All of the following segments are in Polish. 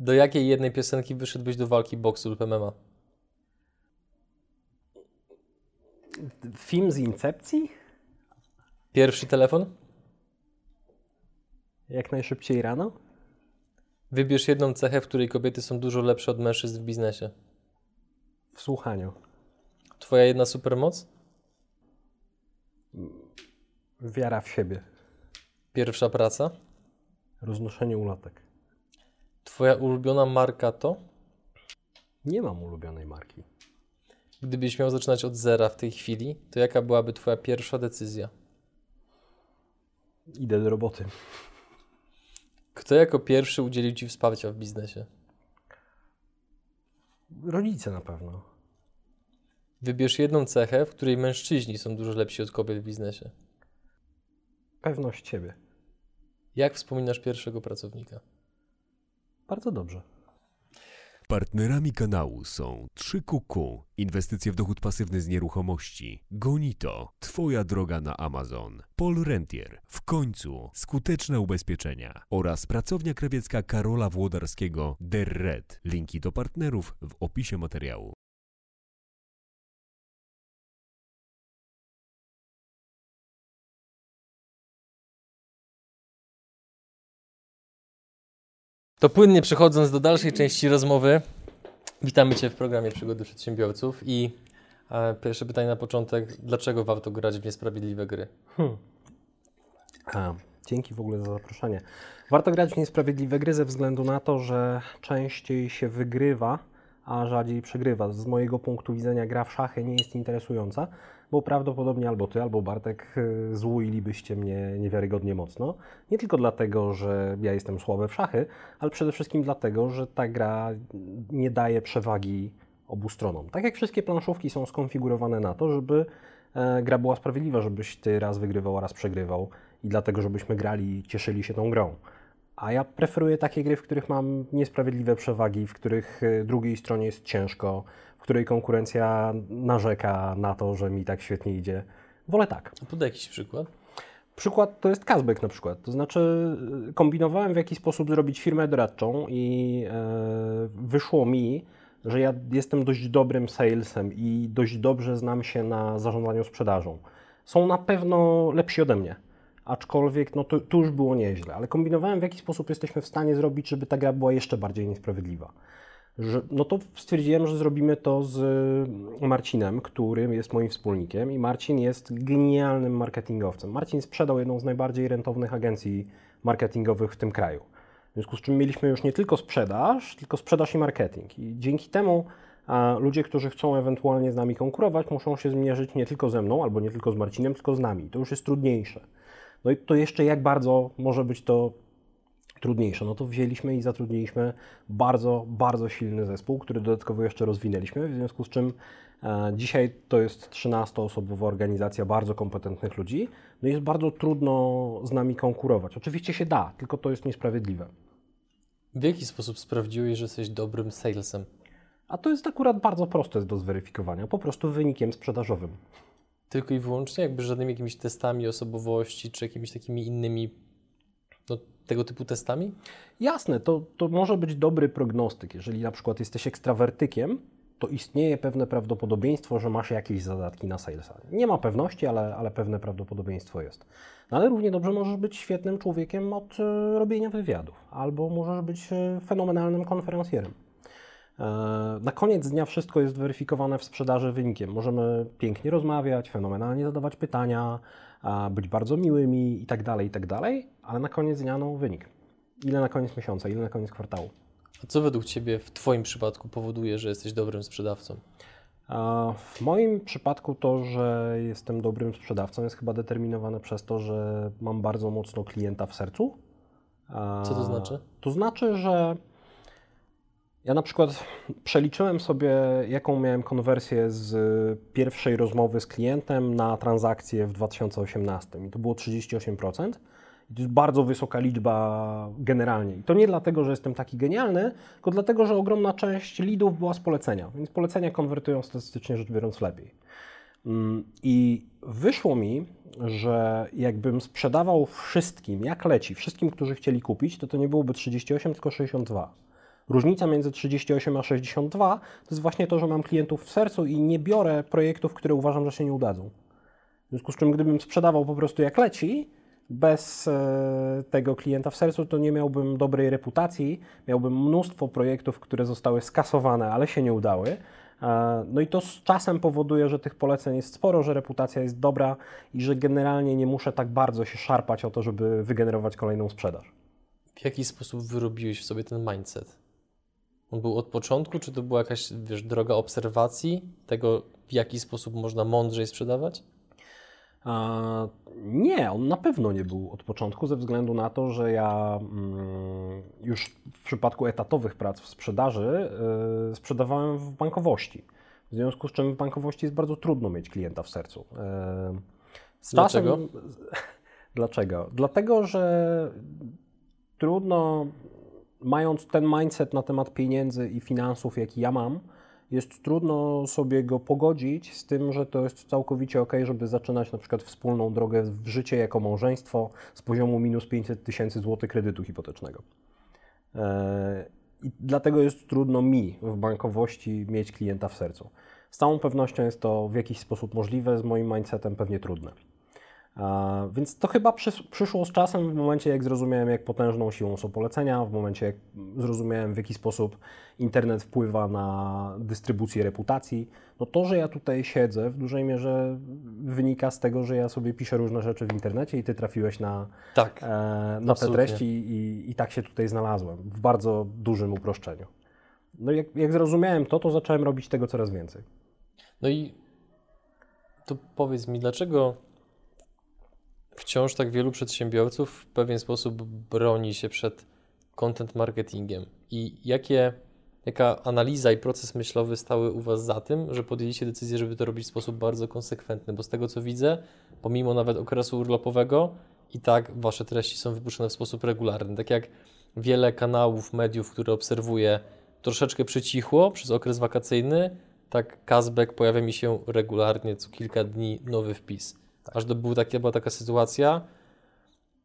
Do jakiej jednej piosenki wyszedłbyś do walki boksu lub MMA? Film z Incepcji? Pierwszy telefon? Jak najszybciej rano? Wybierz jedną cechę, w której kobiety są dużo lepsze od mężczyzn w biznesie. W słuchaniu. Twoja jedna supermoc? Wiara w siebie. Pierwsza praca? Roznoszenie ulotek. Twoja ulubiona marka to? Nie mam ulubionej marki. Gdybyś miał zaczynać od zera w tej chwili, to jaka byłaby Twoja pierwsza decyzja? Idę do roboty. Kto jako pierwszy udzielił Ci wsparcia w biznesie? Rodzice na pewno. Wybierz jedną cechę, w której mężczyźni są dużo lepsi od kobiet w biznesie. Pewność siebie. Jak wspominasz pierwszego pracownika? Bardzo dobrze. Partnerami kanału są 3QQ, inwestycje w dochód pasywny z nieruchomości, Gonito, Twoja droga na Amazon, Paul Rentier, w końcu skuteczne ubezpieczenia oraz pracownia krawiecka Karola Włodarskiego Der Red. Linki do partnerów w opisie materiału. To płynnie przechodząc do dalszej części rozmowy, witamy Cię w programie Przygody Przedsiębiorców i e, pierwsze pytanie na początek, dlaczego warto grać w niesprawiedliwe gry? Hmm. A, dzięki w ogóle za zaproszenie. Warto grać w niesprawiedliwe gry ze względu na to, że częściej się wygrywa, a rzadziej przegrywa. Z mojego punktu widzenia gra w szachy nie jest interesująca, bo prawdopodobnie albo ty, albo Bartek y, złuilibyście mnie niewiarygodnie mocno. Nie tylko dlatego, że ja jestem słaby w szachy, ale przede wszystkim dlatego, że ta gra nie daje przewagi obu stronom. Tak jak wszystkie planszówki są skonfigurowane na to, żeby e, gra była sprawiedliwa, żebyś ty raz wygrywał, raz przegrywał i dlatego, żebyśmy grali i cieszyli się tą grą. A ja preferuję takie gry, w których mam niesprawiedliwe przewagi, w których y, drugiej stronie jest ciężko, w której konkurencja narzeka na to, że mi tak świetnie idzie. Wolę tak. A podaj jakiś przykład. Przykład to jest Kazbek na przykład. To znaczy y, kombinowałem w jaki sposób zrobić firmę doradczą i e, wyszło mi, że ja jestem dość dobrym salesem i dość dobrze znam się na zarządzaniu sprzedażą. Są na pewno lepsi ode mnie aczkolwiek no to, to już było nieźle, ale kombinowałem w jaki sposób jesteśmy w stanie zrobić, żeby ta gra była jeszcze bardziej niesprawiedliwa. Że, no to stwierdziłem, że zrobimy to z Marcinem, który jest moim wspólnikiem i Marcin jest genialnym marketingowcem. Marcin sprzedał jedną z najbardziej rentownych agencji marketingowych w tym kraju. W związku z czym mieliśmy już nie tylko sprzedaż, tylko sprzedaż i marketing. I dzięki temu a ludzie, którzy chcą ewentualnie z nami konkurować, muszą się zmierzyć nie tylko ze mną, albo nie tylko z Marcinem, tylko z nami. To już jest trudniejsze. No i to jeszcze jak bardzo może być to trudniejsze. No to wzięliśmy i zatrudniliśmy bardzo, bardzo silny zespół, który dodatkowo jeszcze rozwinęliśmy, w związku z czym e, dzisiaj to jest 13-osobowa organizacja bardzo kompetentnych ludzi. No jest bardzo trudno z nami konkurować. Oczywiście się da, tylko to jest niesprawiedliwe. W jaki sposób sprawdziłeś, że jesteś dobrym salesem? A to jest akurat bardzo proste do zweryfikowania, po prostu wynikiem sprzedażowym. Tylko i wyłącznie jakby żadnymi jakimiś testami osobowości, czy jakimiś takimi innymi tego typu testami? Jasne, to, to może być dobry prognostyk. Jeżeli na przykład jesteś ekstrawertykiem, to istnieje pewne prawdopodobieństwo, że masz jakieś zadatki na salesa. Nie ma pewności, ale, ale pewne prawdopodobieństwo jest. No ale równie dobrze możesz być świetnym człowiekiem od e, robienia wywiadów, albo możesz być e, fenomenalnym konferencjerem. E, na koniec dnia wszystko jest weryfikowane w sprzedaży wynikiem. Możemy pięknie rozmawiać, fenomenalnie zadawać pytania, być bardzo miłymi i tak dalej, i tak dalej, ale na koniec dnia no wynik. Ile na koniec miesiąca, ile na koniec kwartału. A co według Ciebie w Twoim przypadku powoduje, że jesteś dobrym sprzedawcą? W moim przypadku to, że jestem dobrym sprzedawcą jest chyba determinowane przez to, że mam bardzo mocno klienta w sercu. Co to znaczy? To znaczy, że ja na przykład przeliczyłem sobie, jaką miałem konwersję z pierwszej rozmowy z klientem na transakcję w 2018 i to było 38%. I to jest bardzo wysoka liczba generalnie. I to nie dlatego, że jestem taki genialny, tylko dlatego, że ogromna część leadów była z polecenia. Więc polecenia konwertują statystycznie rzecz biorąc lepiej. Mm, I wyszło mi, że jakbym sprzedawał wszystkim, jak leci, wszystkim, którzy chcieli kupić, to to nie byłoby 38, tylko 62 Różnica między 38 a 62 to jest właśnie to, że mam klientów w sercu i nie biorę projektów, które uważam, że się nie udadzą. W związku z czym, gdybym sprzedawał po prostu jak leci, bez e, tego klienta w sercu, to nie miałbym dobrej reputacji, miałbym mnóstwo projektów, które zostały skasowane, ale się nie udały. E, no i to z czasem powoduje, że tych poleceń jest sporo, że reputacja jest dobra i że generalnie nie muszę tak bardzo się szarpać o to, żeby wygenerować kolejną sprzedaż. W jaki sposób wyrobiłeś w sobie ten mindset? On był od początku, czy to była jakaś wiesz, droga obserwacji tego, w jaki sposób można mądrzej sprzedawać? A, nie, on na pewno nie był od początku, ze względu na to, że ja mm, już w przypadku etatowych prac w sprzedaży y, sprzedawałem w bankowości. W związku z czym w bankowości jest bardzo trudno mieć klienta w sercu. Y, Dlaczego? Czasem, dlaczego? Dlatego, że trudno, mając ten mindset na temat pieniędzy i finansów, jaki ja mam, jest trudno sobie go pogodzić z tym, że to jest całkowicie ok, żeby zaczynać na przykład wspólną drogę w życie jako małżeństwo z poziomu minus 500 tysięcy złotych kredytu hipotecznego. Eee, I dlatego jest trudno mi w bankowości mieć klienta w sercu. Z całą pewnością jest to w jakiś sposób możliwe, z moim mindsetem pewnie trudne. Więc to chyba przys- przyszło z czasem w momencie, jak zrozumiałem, jak potężną siłą są polecenia, w momencie, jak zrozumiałem, w jaki sposób internet wpływa na dystrybucję reputacji. No to, że ja tutaj siedzę, w dużej mierze wynika z tego, że ja sobie piszę różne rzeczy w internecie i ty trafiłeś na, Tak. e, na te treści i, i tak się tutaj znalazłem, w bardzo dużym uproszczeniu. No i jak, jak zrozumiałem to, to zacząłem robić tego coraz więcej. No i to powiedz mi, dlaczego wciąż tak wielu przedsiębiorców w pewien sposób broni się przed content marketingiem i jakie, jaka analiza i proces myślowy stały u Was za tym, że podjęliście decyzję, żeby to robić w sposób bardzo konsekwentny, bo z tego co widzę, pomimo nawet okresu urlopowego, i tak Wasze treści są wypuszczane w sposób regularny. Tak jak wiele kanałów, mediów, które obserwuję, troszeczkę przycichło przez okres wakacyjny, tak Kazbek pojawia mi się regularnie, co kilka dni nowy wpis. Aż do, był takie, była taka sytuacja,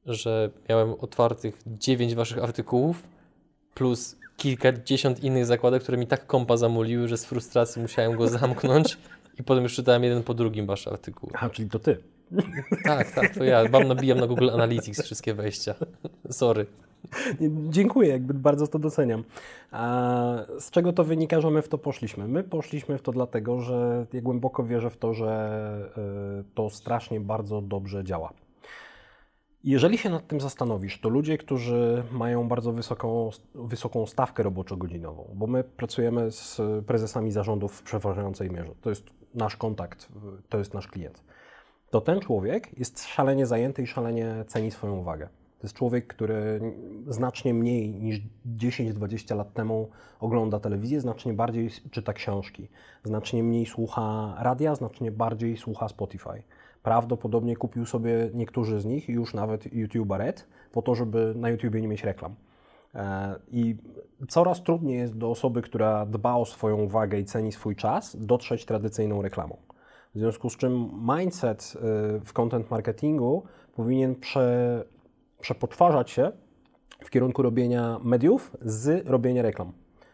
że miałem otwartych 9 waszych artykułów plus kilkadziesiąt innych zakładek, które mi tak kompa zamuliły, że z frustracji musiałem go zamknąć i potem już czytałem jeden po drugim wasz artykuł. A, czyli to ty. Tak, tak, to ja. Mam nabijam na Google Analytics wszystkie wejścia. Sorry. Dziękuję, jakby bardzo to doceniam. A z czego to wynika, że my w to poszliśmy? My poszliśmy w to dlatego, że ja głęboko wierzę w to, że y, to strasznie bardzo dobrze działa. Jeżeli się nad tym zastanowisz, to ludzie, którzy mają bardzo wysoką, wysoką stawkę roboczo-godzinową, bo my pracujemy z prezesami zarządów w przeważającej mierze, to jest nasz kontakt, to jest nasz klient, to ten człowiek jest szalenie zajęty i szalenie ceni swoją uwagę. To jest człowiek, który znacznie mniej niż 10-20 lat temu ogląda telewizję, znacznie bardziej czyta książki, znacznie mniej słucha radia, znacznie bardziej słucha Spotify. Prawdopodobnie kupił sobie niektórzy z nich już nawet YouTube'a Red, po to, żeby na YouTubie nie mieć reklam. E, I coraz trudniej jest do osoby, która dba o swoją uwagę i ceni swój czas, dotrzeć tradycyjną reklamą. W związku z czym mindset y, w content marketingu powinien prze, przepoczwarzać się w kierunku robienia mediów z robienia reklam.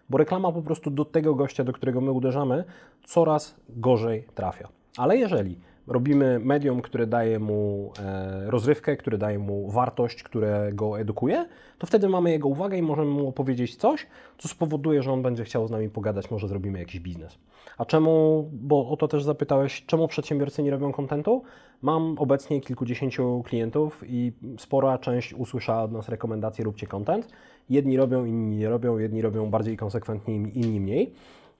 Bo reklama po prostu do tego gościa, do którego my uderzamy, coraz gorzej trafia. Ale jeżeli robimy medium, które daje mu e, rozrywkę, które daje mu wartość, które go edukuje, to wtedy mamy jego uwagę i możemy mu opowiedzieć coś, co spowoduje, że on będzie chciał z nami pogadać, może zrobimy jakiś biznes. A czemu, bo o to też zapytałeś, czemu przedsiębiorcy nie robią kontentu? Mam obecnie kilkudziesięciu klientów i spora część usłyszała od nas rekomendacje róbcie content. Jedni robią, inni nie robią, jedni robią bardziej konsekwentnie, inni mniej.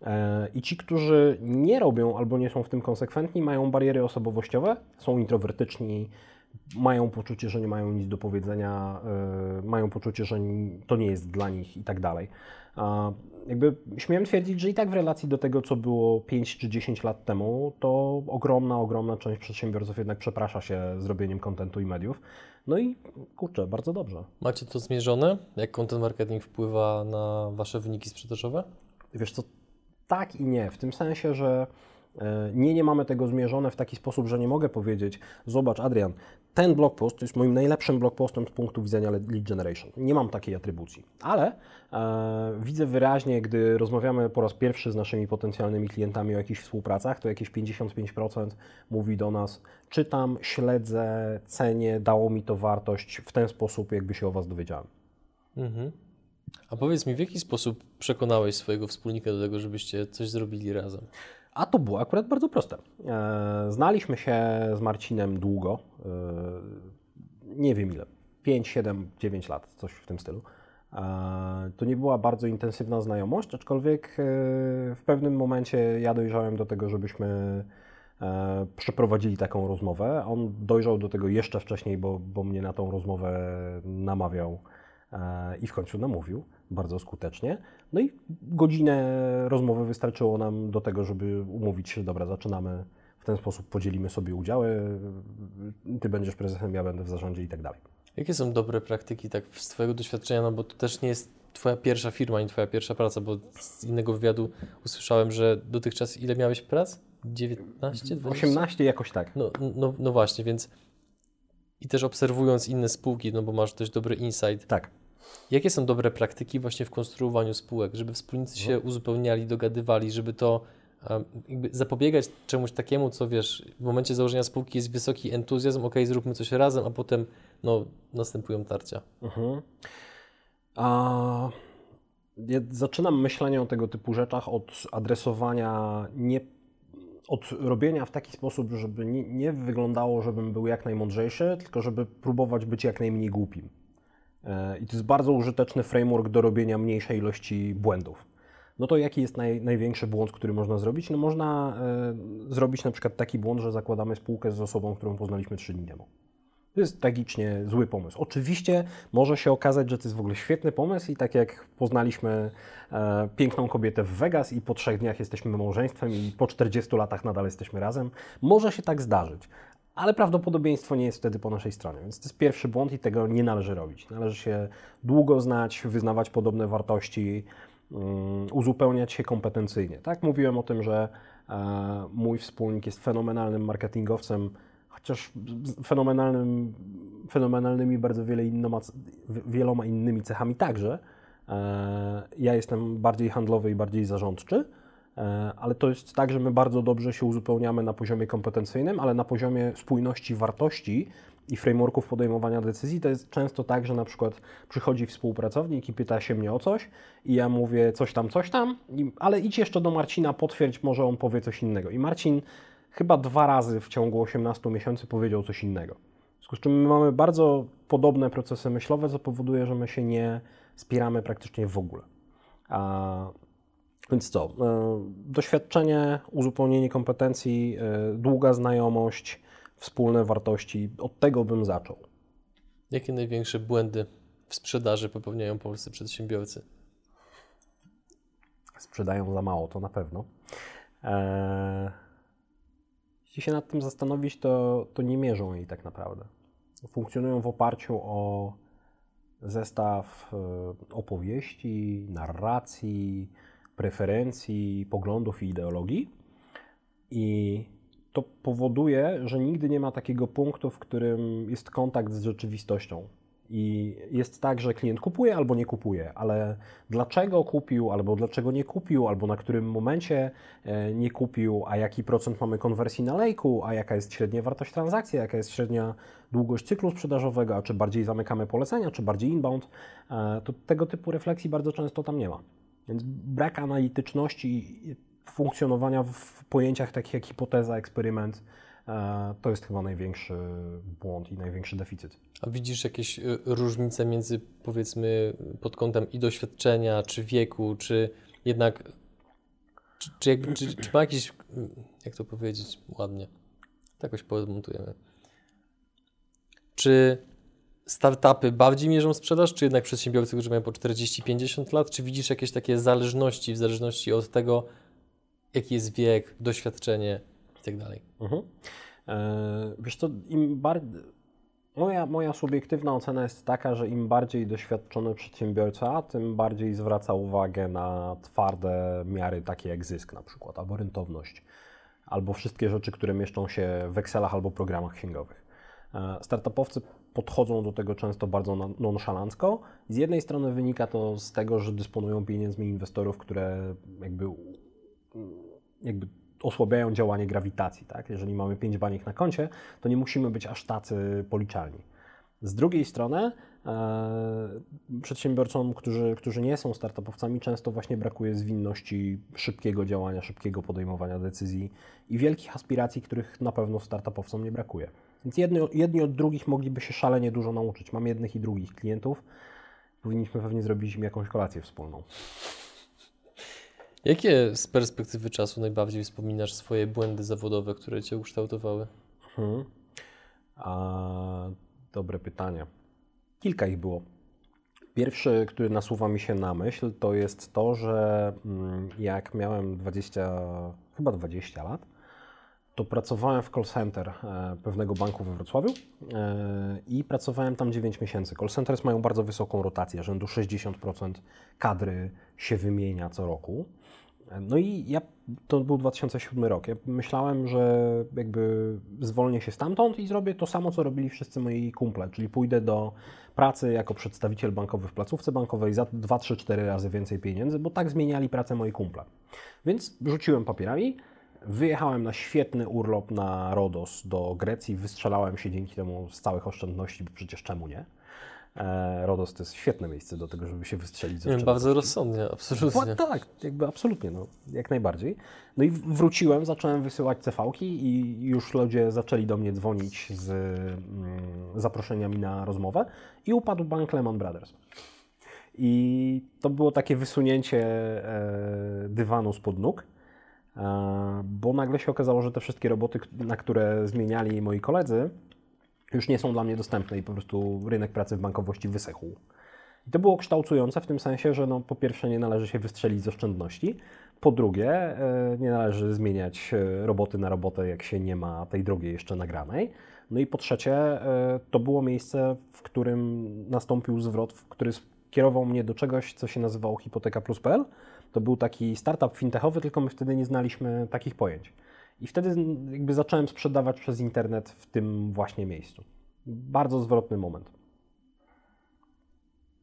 E, I ci, którzy nie robią albo nie są w tym konsekwentni, mają bariery osobowościowe, są introwertyczni, mają poczucie, że nie mają nic do powiedzenia, e, mają poczucie, że to nie jest dla nich i tak dalej. Jakby śmiem twierdzić, że i tak w relacji do tego, co było 5 czy 10 lat temu, to ogromna, ogromna część przedsiębiorców jednak przeprasza się zrobieniem kontentu i mediów. No i kurczę, bardzo dobrze. Macie to zmierzone? Jak content marketing wpływa na wasze wyniki sprzedażowe? Wiesz co, tak i nie, w tym sensie, że E, Nie, nie mamy tego zmierzone w taki sposób, że nie mogę powiedzieć, zobacz Adrian, ten blog post jest moim najlepszym blog postem z punktu widzenia lead generation. Nie mam takiej atrybucji, ale e, widzę wyraźnie, gdy rozmawiamy po raz pierwszy z naszymi potencjalnymi klientami o jakichś współpracach, to jakieś 55% mówi do nas, czytam, śledzę, cenię, dało mi to wartość w ten sposób, jakby się o Was dowiedziałem. Mhm. A powiedz mi, w jaki sposób przekonałeś swojego wspólnika do tego, żebyście coś zrobili razem? A to było akurat bardzo proste. E, Znaliśmy się z Marcinem długo, e, nie wiem ile, 5, 7, 9 lat, coś w tym stylu. E, To nie była bardzo intensywna znajomość, aczkolwiek w pewnym momencie ja dojrzałem do tego, żebyśmy przeprowadzili taką rozmowę. On dojrzał do tego jeszcze wcześniej, bo, bo mnie na tą rozmowę namawiał i w końcu namówił bardzo skutecznie. No i godzinę rozmowy wystarczyło nam do tego, żeby umówić się, dobra, zaczynamy w ten sposób, podzielimy sobie udziały, ty będziesz prezesem, ja będę w zarządzie i tak dalej. Jakie są dobre praktyki tak z Twojego doświadczenia, no bo to też nie jest Twoja pierwsza firma, nie Twoja pierwsza praca, bo z innego wywiadu usłyszałem, że dotychczas ile miałeś prac? 19? 20? 18 jakoś tak. No, no, no właśnie, więc i też obserwując inne spółki, no bo masz dość dobry insight, Tak. jakie są dobre praktyki właśnie w konstruowaniu spółek, żeby wspólnicy się uzupełniali, dogadywali, żeby to zapobiegać czemuś takiemu, co wiesz, w momencie założenia spółki jest wysoki entuzjazm, ok, zróbmy coś razem, a potem no, następują tarcia. Mhm. A, ja zaczynam myślenie o tego typu rzeczach od adresowania, nie, od robienia w taki sposób, żeby nie, wyglądało, żebym był jak najmądrzejszy, tylko żeby próbować być jak najmniej głupim. E, I to jest bardzo użyteczny framework do robienia mniejszej ilości błędów. No to jaki jest naj, największy błąd, który można zrobić? No można e, zrobić na przykład taki błąd, że zakładamy spółkę z osobą, którą poznaliśmy 3 dni temu. To jest tragicznie zły pomysł. Oczywiście może się okazać, że to jest w ogóle świetny pomysł i tak jak poznaliśmy e, piękną kobietę w Vegas i po trzech dniach jesteśmy małżeństwem i po 40 latach nadal jesteśmy razem, może się tak zdarzyć. Ale prawdopodobieństwo nie jest wtedy po naszej stronie, więc to jest pierwszy błąd i tego nie należy robić. Należy się długo znać, wyznawać podobne wartości, um, uzupełniać się kompetencyjnie. Tak, mówiłem o tym, że e, mój wspólnik jest fenomenalnym marketingowcem, chociaż fenomenalnym, fenomenalnymi bardzo innoma, wieloma innymi cechami także. E, Ja jestem bardziej handlowy i bardziej zarządczy, e, ale to jest tak, że my bardzo dobrze się uzupełniamy na poziomie kompetencyjnym, ale na poziomie spójności wartości i frameworków podejmowania decyzji to jest często tak, że na przykład przychodzi współpracownik i pyta się mnie o coś i ja mówię coś tam, coś tam, ale idź jeszcze do Marcina, potwierdź, może on powie coś innego. I Marcin chyba dwa razy w ciągu 18 miesięcy powiedział coś innego. W związku z czym my mamy bardzo podobne procesy myślowe, co powoduje, że my się nie spieramy praktycznie w ogóle. A, więc co? E, Doświadczenie, uzupełnienie kompetencji, e, długa znajomość, wspólne wartości. Od tego bym zaczął. Jakie największe błędy w sprzedaży popełniają polscy przedsiębiorcy? Sprzedają za mało, to na pewno. Eee, jeśli się nad tym zastanowić, to, to nie mierzą jej tak naprawdę. Funkcjonują w oparciu o zestaw e, opowieści, narracji, preferencji, poglądów i ideologii. I to powoduje, że nigdy nie ma takiego punktu, w którym jest kontakt z rzeczywistością. I jest tak, że klient kupuje albo nie kupuje, ale dlaczego kupił, albo dlaczego nie kupił, albo na którym momencie e, nie kupił, a jaki procent mamy konwersji na lejku, a jaka jest średnia wartość transakcji, jaka jest średnia długość cyklu sprzedażowego, a czy bardziej zamykamy polecenia, czy bardziej inbound, e, to tego typu refleksji bardzo często tam nie ma. Więc brak analityczności funkcjonowania w pojęciach takich jak hipoteza, eksperyment, to jest chyba największy błąd i największy deficyt. A widzisz jakieś y, różnice między powiedzmy pod kątem i doświadczenia, czy wieku, czy jednak czy, czy, jakby, czy, czy ma jakiś, jak to powiedzieć ładnie, to jakoś podmontujemy. Czy startupy bardziej mierzą sprzedaż, czy jednak przedsiębiorcy, którzy mają po 40-50 lat? Czy widzisz jakieś takie zależności w zależności od tego, jaki jest wiek, doświadczenie tak dalej? Mhm. E, Wiesz im bardziej... Moja, moja subiektywna ocena jest taka, że im bardziej doświadczony przedsiębiorca, tym bardziej zwraca uwagę na twarde miary, takie jak zysk na przykład, albo rentowność. albo wszystkie rzeczy, które mieszczą się w Excelach albo programach księgowych. E, Startupowcy podchodzą do tego często bardzo nonszalancko. Z jednej strony wynika to z tego, że dysponują pieniędzmi inwestorów, które jakby, jakby osłabiają działanie grawitacji. Tak? Jeżeli mamy pięć baniek na koncie, to nie musimy być aż tacy policzalni. Z drugiej strony e, przedsiębiorcom, którzy, którzy nie są startupowcami, często właśnie brakuje zwinności, szybkiego działania, szybkiego podejmowania decyzji i wielkich aspiracji, których na pewno startupowcom nie brakuje. Więc jedni, jedni od drugich mogliby się szalenie dużo nauczyć. Mam jednych i drugich klientów. Powinniśmy pewnie zrobić im jakąś kolację wspólną. Jakie z perspektywy czasu najbardziej wspominasz swoje błędy zawodowe, które cię ukształtowały? Hmm. A, dobre pytanie. Kilka ich było. Pierwszy, który nasuwa mi się na myśl, to jest to, że mm, jak miałem 20, chyba 20 lat, to pracowałem w call center e, pewnego banku we Wrocławiu e, i pracowałem tam 9 miesięcy. Call centers mają bardzo wysoką rotację, rzędu 60% kadry się wymienia co roku. No i ja, to był 2007 rok. Ja myślałem, że jakby zwolnię się stamtąd i zrobię to samo, co robili wszyscy moi kumple, czyli pójdę do pracy jako przedstawiciel bankowy w placówce bankowej za 2, 3, 4 razy więcej pieniędzy, bo tak zmieniali pracę moi kumple. Więc rzuciłem papierami, wyjechałem na świetny urlop na Rodos do Grecji, wystrzelałem się dzięki temu z całych oszczędności, bo przecież czemu nie? E, Rodos to jest świetne miejsce do tego, żeby się wystrzelić Nie, bardzo rozsądnie, absolutnie. Ła- Tak, jakby absolutnie, no, jak najbardziej. No i wróciłem, zacząłem wysyłać CV-ki i już ludzie zaczęli do mnie dzwonić z mm, zaproszeniami na rozmowę i upadł bank Lehman Brothers. I to było takie wysunięcie e, dywanu spod nóg, bo nagle się okazało, że te wszystkie roboty, na które zmieniali moi koledzy, już nie są dla mnie dostępne i po prostu rynek pracy w bankowości wysechł. I to było kształtujące w tym sensie, że no, po pierwsze nie należy się wystrzelić z oszczędności, po drugie e, nie należy zmieniać e, roboty na robotę, jak się nie ma tej drugiej jeszcze nagranej. No i po trzecie e, to było miejsce, w którym nastąpił zwrot, który skierował mnie do czegoś, co się nazywało Hipoteka Plus.pl. To był taki startup fintechowy, tylko my wtedy nie znaliśmy takich pojęć. I wtedy jakby zacząłem sprzedawać przez internet w tym właśnie miejscu. Bardzo zwrotny moment.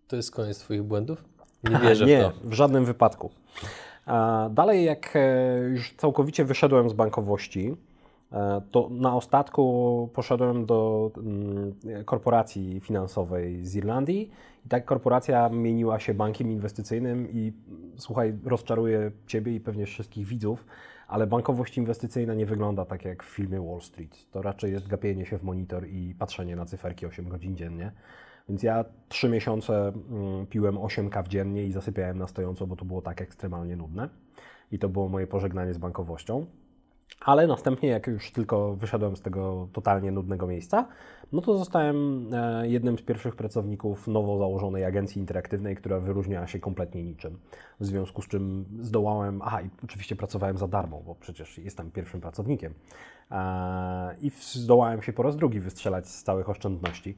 To jest koniec Twoich błędów? Nie wierzę nie, w to. w żadnym wypadku. A Dalej, jak e, już całkowicie wyszedłem z bankowości, to na ostatku poszedłem do mm, korporacji finansowej z Irlandii i ta korporacja mieniła się bankiem inwestycyjnym i słuchaj, rozczaruję Ciebie i pewnie wszystkich widzów, ale bankowość inwestycyjna nie wygląda tak jak w filmie Wall Street. To raczej jest gapienie się w monitor i patrzenie na cyferki 8 godzin dziennie. Więc ja trzy miesiące mm, piłem 8 kaw dziennie i zasypiałem na stojąco, bo to było tak ekstremalnie nudne. I to było moje pożegnanie z bankowością. Ale następnie, jak już tylko wyszedłem z tego totalnie nudnego miejsca, no to zostałem e, jednym z pierwszych pracowników nowo założonej agencji interaktywnej, która wyróżniała się kompletnie niczym. W związku z czym zdołałem, aha, i oczywiście pracowałem za darmo, bo przecież jestem pierwszym pracownikiem. E, I zdołałem się po raz drugi wystrzelać z całych oszczędności.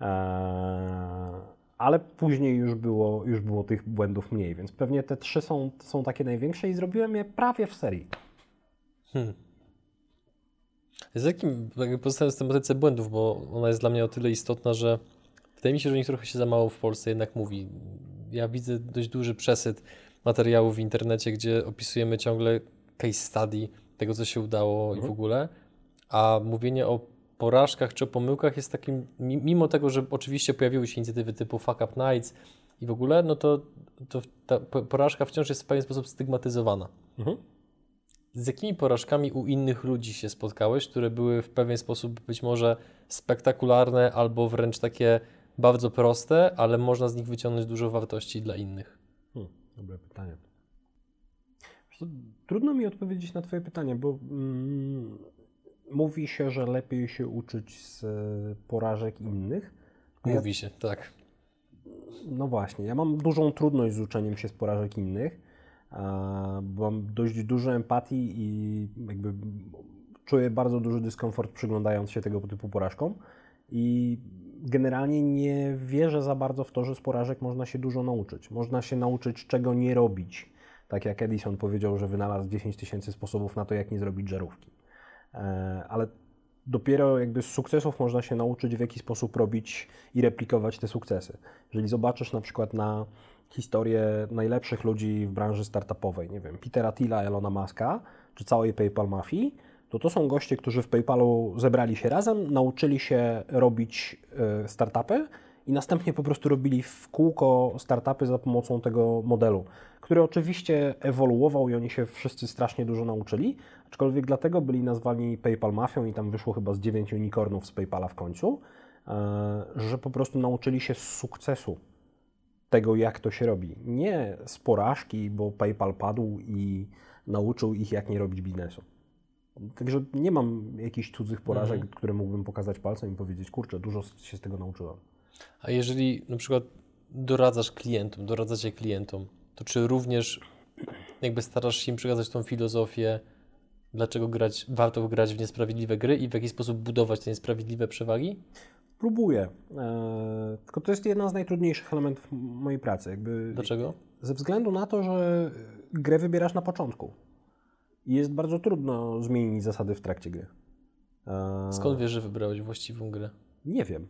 Eee, ale później już było, już było tych błędów mniej, więc pewnie te trzy są, są takie największe i zrobiłem je prawie w serii. Z jakim, jakby pozostając w tematyce błędów, bo ona jest dla mnie o tyle istotna, że wydaje mi się, że o nich trochę się za mało w Polsce jednak mówi. Ja widzę dość duży przesyt materiałów w internecie, gdzie opisujemy ciągle case study tego, co się udało i w ogóle, a mówienie o porażkach czy o pomyłkach jest takim, mi- mimo tego, że oczywiście pojawiły się inicjatywy typu Fuck Up Nights i w ogóle, no to, to ta po- porażka wciąż jest w pewien sposób stygmatyzowana. Mhm. Z jakimi porażkami u innych ludzi się spotkałeś, które były w pewien sposób być może spektakularne albo wręcz takie bardzo proste, ale można z nich wyciągnąć dużo wartości dla innych? Hmm, dobre pytanie. Trudno mi odpowiedzieć na Twoje pytanie, bo mm, mówi się, że lepiej się uczyć z e, porażek innych. A ja Mówi się, tak. No właśnie, ja mam dużą trudność z uczeniem się z porażek innych, bo mam dość dużo empatii i jakby czuję bardzo duży dyskomfort przyglądając się tego typu porażkom i generalnie nie wierzę za bardzo w to, że z porażek można się dużo nauczyć. Można się nauczyć czego nie robić, Tak jak Edison powiedział, że wynalazł 10 tysięcy sposobów na to, jak nie zrobić żarówki. E, ale dopiero jakby z sukcesów można się nauczyć, w jaki sposób robić i replikować te sukcesy. Jeżeli zobaczysz na przykład na historię najlepszych ludzi w branży startupowej, nie wiem, Petera Tilla, Elona Muska, czy całej PayPal mafii, to to są goście, którzy w PayPalu zebrali się razem, nauczyli się robić e, startupy i następnie po prostu robili w kółko startupy za pomocą tego modelu, który oczywiście ewoluował i oni się wszyscy strasznie dużo nauczyli, aczkolwiek dlatego byli nazwani PayPal mafią i tam wyszło chyba z dziewięć unicornów z PayPala w końcu, e, że po prostu nauczyli się sukcesu tego, jak to się robi. Nie z porażki, bo PayPal padł i nauczył ich, jak nie robić biznesu. Także nie mam jakichś cudzych porażek, Mhm. które mógłbym pokazać palcem i powiedzieć, kurczę, dużo się z tego nauczyłem. A jeżeli na przykład doradzasz klientom, doradzacie klientom, to czy również jakby starasz się im przekazać tą filozofię, dlaczego grać, warto grać w niesprawiedliwe gry i w jaki sposób budować te niesprawiedliwe przewagi? Próbuję. Eee, tylko to jest jedna z najtrudniejszych elementów mojej pracy. Jakby Dlaczego? Ze względu na to, że grę wybierasz na początku. I jest bardzo trudno zmienić zasady w trakcie gry. Eee, Skąd wiesz, że wybrałeś właściwą grę? Nie wiem.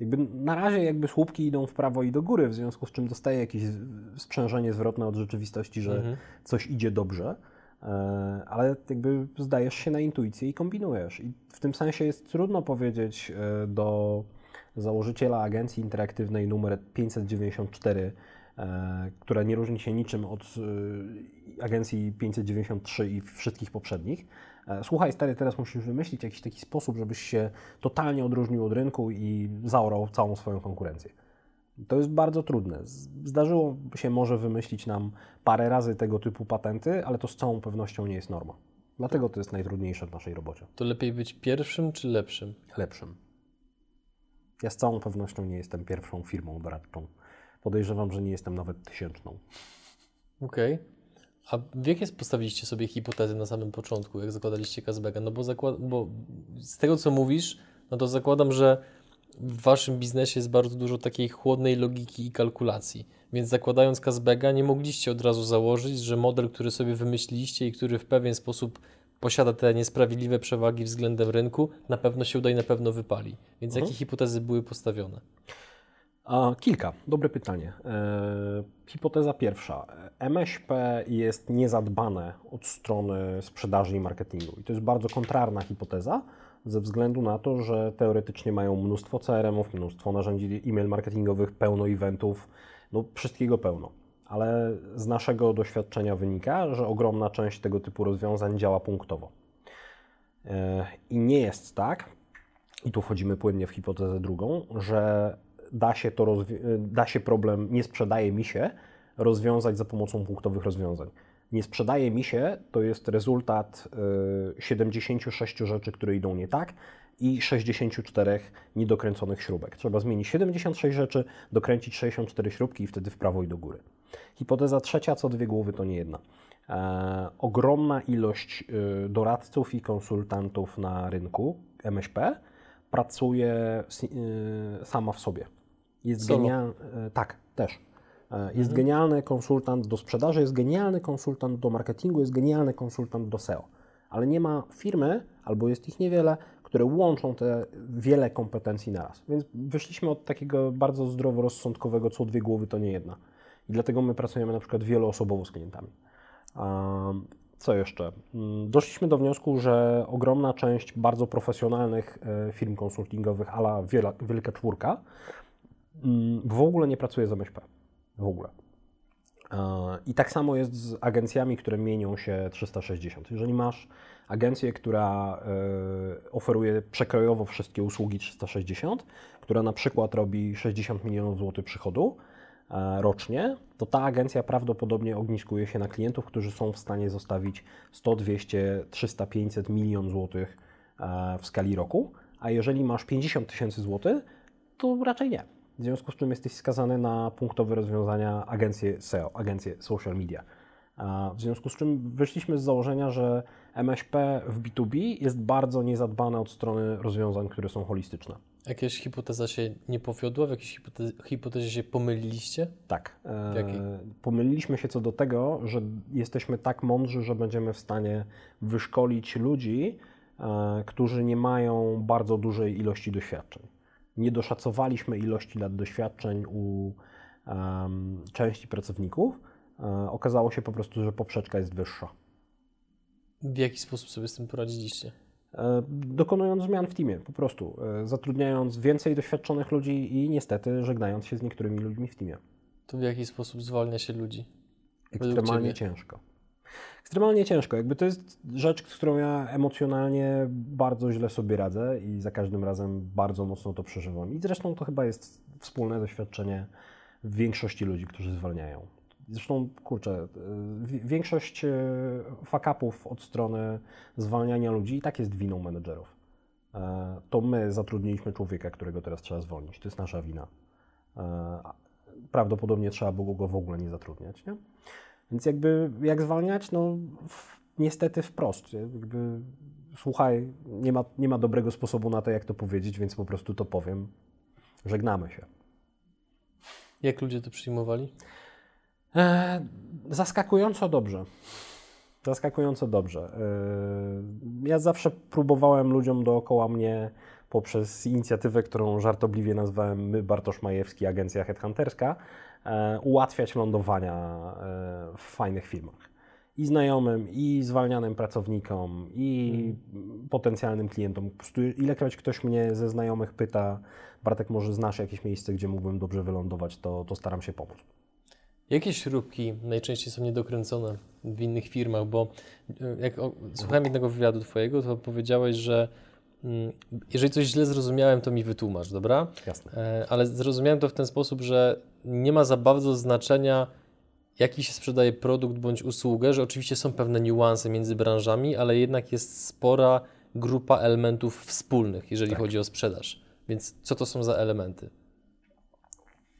Jakby na razie jakby słupki idą w prawo i do góry, w związku z czym dostaję jakieś sprzężenie zwrotne od rzeczywistości, że Mhm. coś idzie dobrze, e, ale jakby zdajesz się na intuicję i kombinujesz. I w tym sensie jest trudno powiedzieć e, do założyciela agencji interaktywnej numer 594, e, która nie różni się niczym od e, agencji 593 i wszystkich poprzednich. E, Słuchaj, stary, teraz musisz wymyślić jakiś taki sposób, żebyś się totalnie odróżnił od rynku i zaorał całą swoją konkurencję. To jest bardzo trudne. Zdarzyło się może wymyślić nam parę razy tego typu patenty, ale to z całą pewnością nie jest norma. Dlatego to jest najtrudniejsze w naszej robocie. To lepiej być pierwszym czy lepszym? Lepszym. Ja z całą pewnością nie jestem pierwszą firmą doradczą. Podejrzewam, że nie jestem nawet tysięczną. Okej. A w jakie postawiliście sobie hipotezy na samym początku, jak zakładaliście Kazbega? No bo, zakład- bo z tego, co mówisz, no to zakładam, że w waszym biznesie jest bardzo dużo takiej chłodnej logiki i kalkulacji. Więc zakładając Kazbega, nie mogliście od razu założyć, że model, który sobie wymyśliliście i który w pewien sposób posiada te niesprawiedliwe przewagi względem rynku, na pewno się uda i na pewno wypali. Więc Mhm. jakie hipotezy były postawione? A, kilka. Dobre pytanie. E, hipoteza pierwsza. MŚP jest niezadbane od strony sprzedaży i marketingu. I to jest bardzo kontrarna hipoteza, ze względu na to, że teoretycznie mają mnóstwo CRM-ów, mnóstwo narzędzi e-mail marketingowych, pełno eventów, no wszystkiego pełno. Ale z naszego doświadczenia wynika, że ogromna część tego typu rozwiązań działa punktowo. E, I nie jest tak, i tu wchodzimy płynnie w hipotezę drugą, że da się, to rozwi- da się problem, nie sprzedaje mi się, rozwiązać za pomocą punktowych rozwiązań. Nie sprzedaje mi się to jest rezultat y, 76 rzeczy, które idą nie tak i 64 niedokręconych śrubek. Trzeba zmienić 76 rzeczy, dokręcić 64 śrubki i wtedy w prawo i do góry. Hipoteza trzecia, co dwie głowy to nie jedna. E, ogromna ilość y, doradców i konsultantów na rynku MŚP pracuje y, sama w sobie. Jest Solo. genialny. Tak, też. E, Jest genialny konsultant do sprzedaży, jest genialny konsultant do marketingu, jest genialny konsultant do SEO. Ale nie ma firmy, albo jest ich niewiele, które łączą te wiele kompetencji naraz. Więc wyszliśmy od takiego bardzo zdroworozsądkowego, co dwie głowy to nie jedna. I dlatego my pracujemy na przykład wieloosobowo z klientami. Co jeszcze? Mm, Doszliśmy do wniosku, że ogromna część bardzo profesjonalnych e, firm konsultingowych, ala Wielka Czwórka, mm, w ogóle nie pracuje z MŚP. W ogóle. E, I tak samo jest z agencjami, które mienią się 360. Jeżeli masz agencję, która e, oferuje przekrojowo wszystkie usługi 360, która na przykład robi 60 milionów złotych przychodu e, rocznie, to ta agencja prawdopodobnie ogniskuje się na klientów, którzy są w stanie zostawić 100, 200, 300, 500 milion złotych w skali roku, a jeżeli masz 50 tysięcy złotych, to raczej nie. W związku z czym jesteś skazany na punktowe rozwiązania agencje SEO, agencje social media. W związku z czym wyszliśmy z założenia, że MŚP w B2B jest bardzo niezadbane od strony rozwiązań, które są holistyczne. Jakaś hipoteza się nie powiodła? W jakiejś hipotezie, się pomyliliście? Tak. E, pomyliliśmy się co do tego, że jesteśmy tak mądrzy, że będziemy w stanie wyszkolić ludzi, e, którzy nie mają bardzo dużej ilości doświadczeń. Nie doszacowaliśmy ilości lat doświadczeń u em, części pracowników. E, okazało się po prostu, że poprzeczka jest wyższa. W jaki sposób sobie z tym poradziliście? E, dokonując zmian w teamie, po prostu e, zatrudniając więcej doświadczonych ludzi i niestety żegnając się z niektórymi ludźmi w teamie. To w jaki sposób zwalnia się ludzi? Ekstremalnie ciężko. Ekstremalnie ciężko. Jakby to jest rzecz, z którą ja emocjonalnie bardzo źle sobie radzę i za każdym razem bardzo mocno to przeżywam. I zresztą to chyba jest wspólne doświadczenie większości ludzi, którzy zwalniają. Zresztą, kurczę, wi- większość y, fuck-upów od strony zwalniania ludzi i tak jest winą menedżerów. E, To my zatrudniliśmy człowieka, którego teraz trzeba zwolnić. To jest nasza wina. E, Prawdopodobnie trzeba było go w ogóle nie zatrudniać. Nie? Więc jakby jak zwalniać? No w, niestety wprost. Jakby, słuchaj, nie ma, nie ma dobrego sposobu na to, jak to powiedzieć, więc po prostu to powiem. Żegnamy się. Jak ludzie to przyjmowali? E, zaskakująco dobrze. Zaskakująco dobrze. E, ja zawsze próbowałem ludziom dookoła mnie poprzez inicjatywę, którą żartobliwie nazwałem My Bartosz Majewski, agencja headhunterska, ułatwiać lądowania e, w fajnych firmach. I znajomym, i zwalnianym pracownikom, i potencjalnym klientom. Po prostu ilekroć ktoś mnie ze znajomych pyta, Bartek, może znasz jakieś miejsce, gdzie mógłbym dobrze wylądować, to, to staram się pomóc. Jakie śrubki najczęściej są niedokręcone w innych firmach? Bo y, jak o, słuchałem jednego wywiadu Twojego, to powiedziałeś, że jeżeli coś źle zrozumiałem, to mi wytłumacz, dobra? Jasne. E, Ale zrozumiałem to w ten sposób, że nie ma za bardzo znaczenia, jaki się sprzedaje produkt bądź usługę, że oczywiście są pewne niuanse między branżami, ale jednak jest spora grupa elementów wspólnych, jeżeli Tak. chodzi o sprzedaż. Więc co to są za elementy?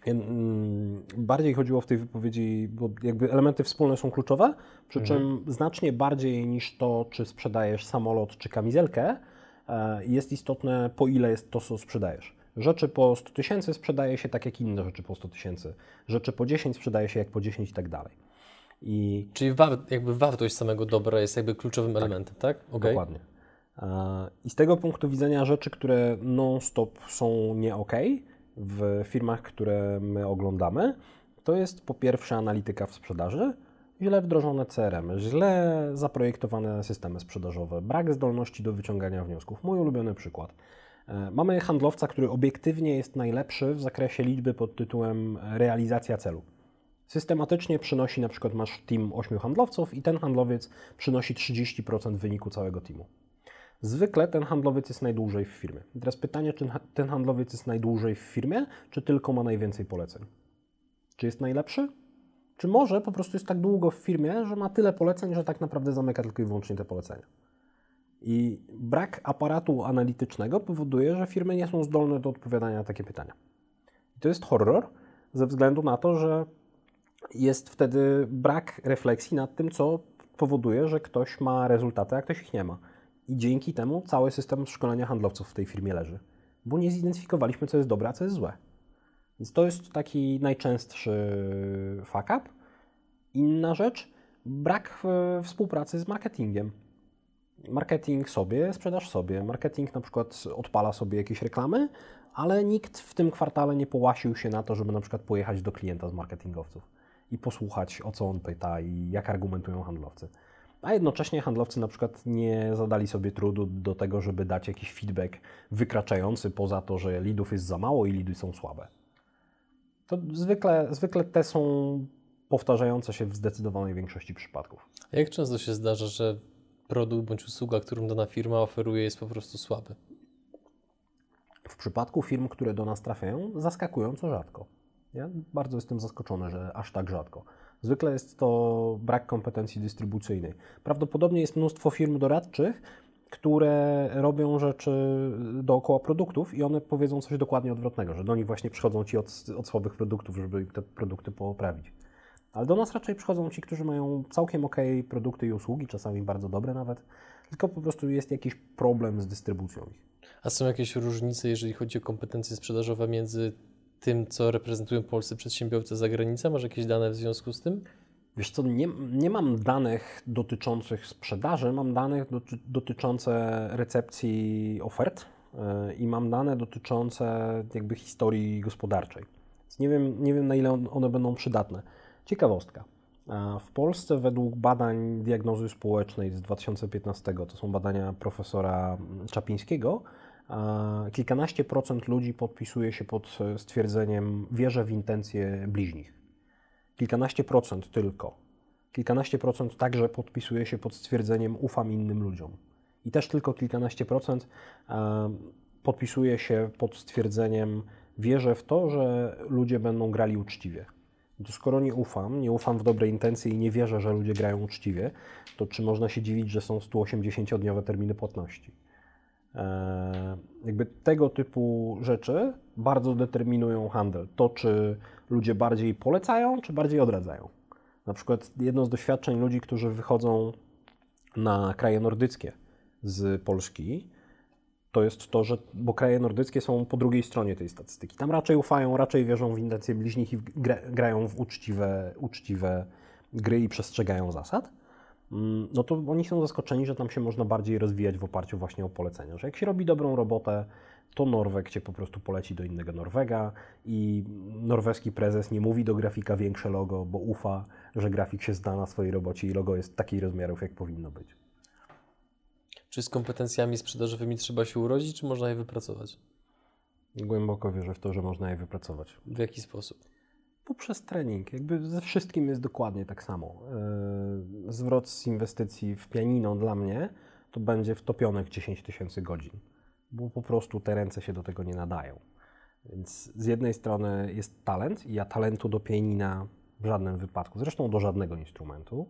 Mm, Bardziej chodziło w tej wypowiedzi, bo jakby elementy wspólne są kluczowe, przy czym znacznie bardziej niż to, czy sprzedajesz samolot czy kamizelkę, jest istotne, po ile jest to, co sprzedajesz. Rzeczy po 100 tysięcy sprzedaje się tak jak inne rzeczy po 100 tysięcy. Rzeczy po 10 sprzedaje się jak po 10 i tak dalej. I Czyli war, jakby wartość samego dobra jest jakby kluczowym elementem, tak? Okej. Dokładnie. E, I z tego punktu widzenia rzeczy, które non-stop są nie ok w firmach, które my oglądamy, to jest po pierwsze analityka w sprzedaży, źle wdrożone CRM, źle zaprojektowane systemy sprzedażowe, brak zdolności do wyciągania wniosków. Mój ulubiony przykład. E, Mamy handlowca, który obiektywnie jest najlepszy w zakresie liczby pod tytułem realizacja celu systematycznie przynosi, na przykład masz team 8 handlowców i ten handlowiec przynosi 30% wyniku całego teamu. Zwykle ten handlowiec jest najdłużej w firmie. Teraz pytanie, czy ten handlowiec jest najdłużej w firmie, czy tylko ma najwięcej poleceń? Czy jest najlepszy? Czy może po prostu jest tak długo w firmie, że ma tyle poleceń, że tak naprawdę zamyka tylko i wyłącznie te polecenia? I brak aparatu analitycznego powoduje, że firmy nie są zdolne do odpowiadania na takie pytania. I to jest horror ze względu na to, że jest wtedy brak refleksji nad tym, co powoduje, że ktoś ma rezultaty, a ktoś ich nie ma. I dzięki temu cały system szkolenia handlowców w tej firmie leży, bo nie zidentyfikowaliśmy, co jest dobre, a co jest złe. Więc to jest taki najczęstszy fuck up. Inna rzecz, brak współpracy z marketingiem. Marketing sobie, sprzedaż sobie. Marketing na przykład odpala sobie jakieś reklamy, ale nikt w tym kwartale nie połasił się na to, żeby na przykład pojechać do klienta z marketingowców i posłuchać, o co on pyta i jak argumentują handlowcy. A jednocześnie handlowcy na przykład nie zadali sobie trudu do tego, żeby dać jakiś feedback wykraczający poza to, że lidów jest za mało i lidy są słabe. To zwykle, zwykle te są powtarzające się w zdecydowanej większości przypadków. Jak często się zdarza, że produkt bądź usługa, którą dana firma oferuje, jest po prostu słaby? W przypadku firm, które do nas trafiają, zaskakująco rzadko. Ja bardzo jestem zaskoczony, że aż tak rzadko. Zwykle jest to brak kompetencji dystrybucyjnej. Prawdopodobnie jest mnóstwo firm doradczych, które robią rzeczy dookoła produktów i one powiedzą coś dokładnie odwrotnego, że do nich właśnie przychodzą ci od, od słabych produktów, żeby te produkty poprawić. Ale do nas raczej przychodzą ci, którzy mają całkiem ok produkty i usługi, czasami bardzo dobre nawet, tylko po prostu jest jakiś problem z dystrybucją ich. A są jakieś różnice, jeżeli chodzi o kompetencje sprzedażowe między tym, co reprezentują polscy przedsiębiorcy za granicą? Masz jakieś dane w związku z tym? Wiesz co, nie, nie mam danych dotyczących sprzedaży, mam doty, dotyczące recepcji ofert yy, i mam dane dotyczące jakby historii gospodarczej. Więc nie wiem, nie wiem na ile one będą przydatne. Ciekawostka. W Polsce według badań diagnozy społecznej z 2015, to są badania profesora Czapińskiego, kilkanaście procent ludzi podpisuje się pod stwierdzeniem wierzę w intencje bliźnich. Kilkanaście procent tylko. Kilkanaście procent także podpisuje się pod stwierdzeniem ufam innym ludziom. I też tylko kilkanaście procent podpisuje się pod stwierdzeniem wierzę w to, że ludzie będą grali uczciwie. To skoro nie ufam, nie ufam w dobre intencje i nie wierzę, że ludzie grają uczciwie, to czy można się dziwić, że są 180-dniowe terminy płatności? Eee, jakby tego typu rzeczy bardzo determinują handel. To, czy ludzie bardziej polecają, czy bardziej odradzają. Na przykład jedno z doświadczeń ludzi, którzy wychodzą na kraje nordyckie z Polski, to jest to, że bo kraje nordyckie są po drugiej stronie tej statystyki. Tam raczej ufają, raczej wierzą w intencje bliźnich i gra, grają w uczciwe, uczciwe gry i przestrzegają zasad. Mm, no to oni są zaskoczeni, że tam się można bardziej rozwijać w oparciu właśnie o polecenia. Że jak się robi dobrą robotę, to Norweg cię po prostu poleci do innego Norwega i norweski prezes nie mówi do grafika większe logo, bo ufa, że grafik się zna na swojej robocie i logo jest takich rozmiarów, jak powinno być. Czy z kompetencjami sprzedażowymi trzeba się urodzić, czy można je wypracować? Głęboko wierzę w to, że można je wypracować. W jaki sposób? Poprzez trening. Jakby ze wszystkim jest dokładnie tak samo. Yy, zwrot z inwestycji w pianino dla mnie to będzie wtopionych 10 tysięcy godzin, bo po prostu te ręce się do tego nie nadają. Więc z jednej strony jest talent i ja talentu do pianina w żadnym wypadku, zresztą do żadnego instrumentu,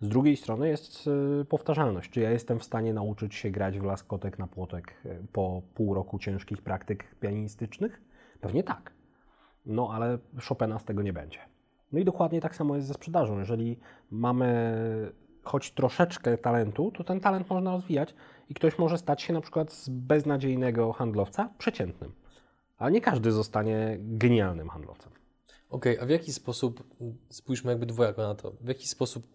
z drugiej strony jest y, powtarzalność. Czy ja jestem w stanie nauczyć się grać w laskotek na płotek y, po pół roku ciężkich praktyk pianistycznych? Pewnie tak. No ale Chopina z tego nie będzie. No i dokładnie tak samo jest ze sprzedażą. Jeżeli mamy choć troszeczkę talentu, to ten talent można rozwijać i ktoś może stać się na przykład z beznadziejnego handlowca przeciętnym. Ale nie każdy zostanie genialnym handlowcem. Okej, okay, a w jaki sposób, spójrzmy jakby dwojako na to, w jaki sposób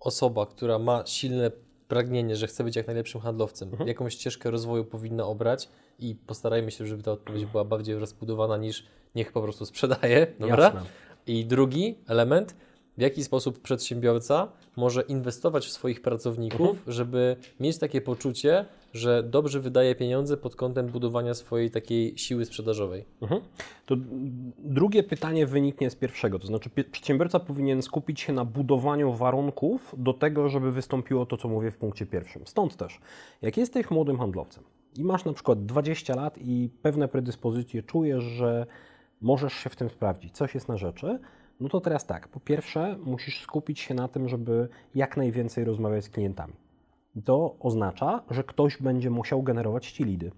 osoba, która ma silne pragnienie, że chce być jak najlepszym handlowcem, mhm. jaką ścieżkę rozwoju powinna obrać i postarajmy się, żeby ta odpowiedź była bardziej rozbudowana niż niech po prostu sprzedaje, dobra? Jasne. I drugi element, w jaki sposób przedsiębiorca może inwestować w swoich pracowników, mhm. żeby mieć takie poczucie, że dobrze wydaje pieniądze pod kątem budowania swojej takiej siły sprzedażowej. Mhm. To drugie pytanie wyniknie z pierwszego, to znaczy przedsiębiorca powinien skupić się na budowaniu warunków do tego, żeby wystąpiło to, co mówię w punkcie pierwszym. Stąd też, jak jesteś młodym handlowcem i masz na przykład 20 lat i pewne predyspozycje czujesz, że możesz się w tym sprawdzić, coś jest na rzeczy, no to teraz tak, po pierwsze musisz skupić się na tym, żeby jak najwięcej rozmawiać z klientami. To oznacza, że ktoś będzie musiał generować ci lidy.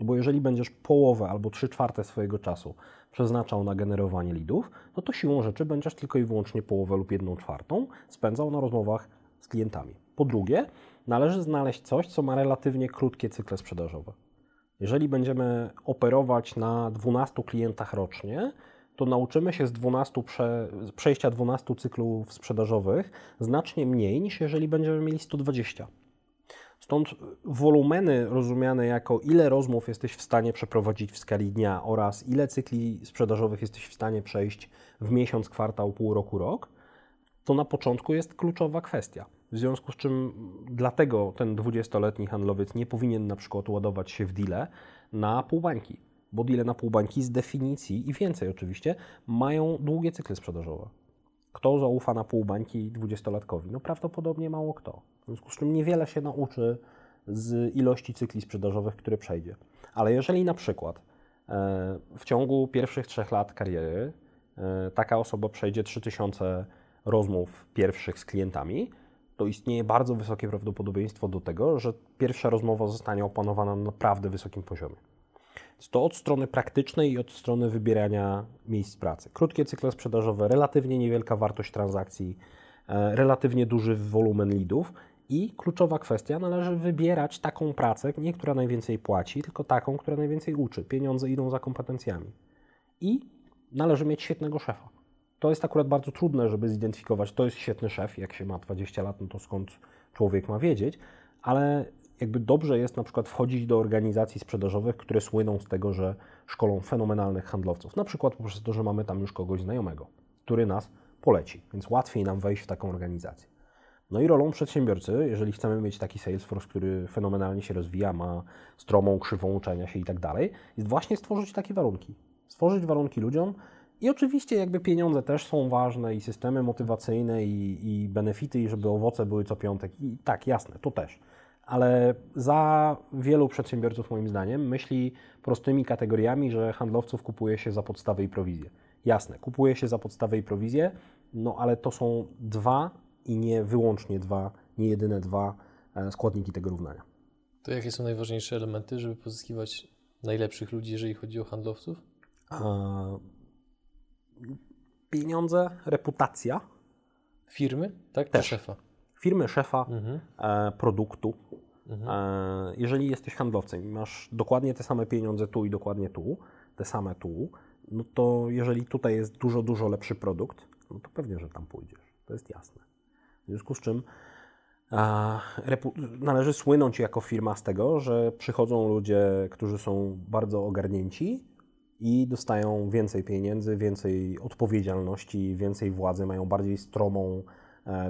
Bo jeżeli będziesz połowę albo trzy czwarte swojego czasu przeznaczał na generowanie lidów, no to siłą rzeczy będziesz tylko i wyłącznie połowę lub jedną czwartą spędzał na rozmowach z klientami. Po drugie, należy znaleźć coś, co ma relatywnie krótkie cykle sprzedażowe. Jeżeli będziemy operować na 12 klientach rocznie, to nauczymy się z 12 prze, przejścia 12 cyklów sprzedażowych znacznie mniej niż jeżeli będziemy mieli 120. Stąd wolumeny rozumiane jako ile rozmów jesteś w stanie przeprowadzić w skali dnia oraz ile cykli sprzedażowych jesteś w stanie przejść w miesiąc, kwartał, pół roku, rok, to na początku jest kluczowa kwestia. W związku z czym dlatego ten 20-letni handlowiec nie powinien na przykład ładować się w deale na półbańki, bo deale na półbańki z definicji i więcej oczywiście mają długie cykle sprzedażowe. Kto zaufa na pół bańki dwudziestolatkowi? No prawdopodobnie mało kto. W związku z czym niewiele się nauczy z ilości cykli sprzedażowych, które przejdzie. Ale jeżeli na przykład e, w ciągu pierwszych trzech lat kariery e, taka osoba przejdzie 3000 rozmów pierwszych z klientami, to istnieje bardzo wysokie prawdopodobieństwo do tego, że pierwsza rozmowa zostanie opanowana na naprawdę wysokim poziomie. To od strony praktycznej i od strony wybierania miejsc pracy. Krótkie cykle sprzedażowe, relatywnie niewielka wartość transakcji, e, relatywnie duży wolumen lidów I kluczowa kwestia, należy wybierać taką pracę, nie która najwięcej płaci, tylko taką, która najwięcej uczy. Pieniądze idą za kompetencjami. I należy mieć świetnego szefa. To jest akurat bardzo trudne, żeby zidentyfikować, to jest świetny szef, jak się ma 20 lat, no to skąd człowiek ma wiedzieć, ale jakby dobrze jest na przykład wchodzić do organizacji sprzedażowych, które słyną z tego, że szkolą fenomenalnych handlowców. Na przykład poprzez to, że mamy tam już kogoś znajomego, który nas poleci, więc łatwiej nam wejść w taką organizację. No i rolą przedsiębiorcy, jeżeli chcemy mieć taki Salesforce, który fenomenalnie się rozwija, ma stromą krzywą uczenia się i tak dalej, jest właśnie stworzyć takie warunki. Stworzyć warunki ludziom i oczywiście jakby pieniądze też są ważne i systemy motywacyjne i, i benefity, i żeby owoce były co piątek. I tak, jasne, to też. Ale za wielu przedsiębiorców moim zdaniem myśli prostymi kategoriami, że handlowców kupuje się za podstawę i prowizję. Jasne, kupuje się za podstawę i prowizję, no ale to są dwa i nie wyłącznie dwa, nie jedyne dwa e, składniki tego równania. To jakie są najważniejsze elementy, żeby pozyskiwać najlepszych ludzi, jeżeli chodzi o handlowców? Pieniądze, reputacja. Firmy, tak? Też. Czy szefa. Firmy, szefa, Mhm. e, produktu. Mhm. E, jeżeli jesteś handlowcem i masz dokładnie te same pieniądze tu i dokładnie tu, te same tu, no to jeżeli tutaj jest dużo, dużo lepszy produkt, no to pewnie, że tam pójdziesz. To jest jasne. W związku z czym repu- należy słynąć jako firma z tego, że przychodzą ludzie, którzy są bardzo ogarnięci i dostają więcej pieniędzy, więcej odpowiedzialności, więcej władzy, mają bardziej stromą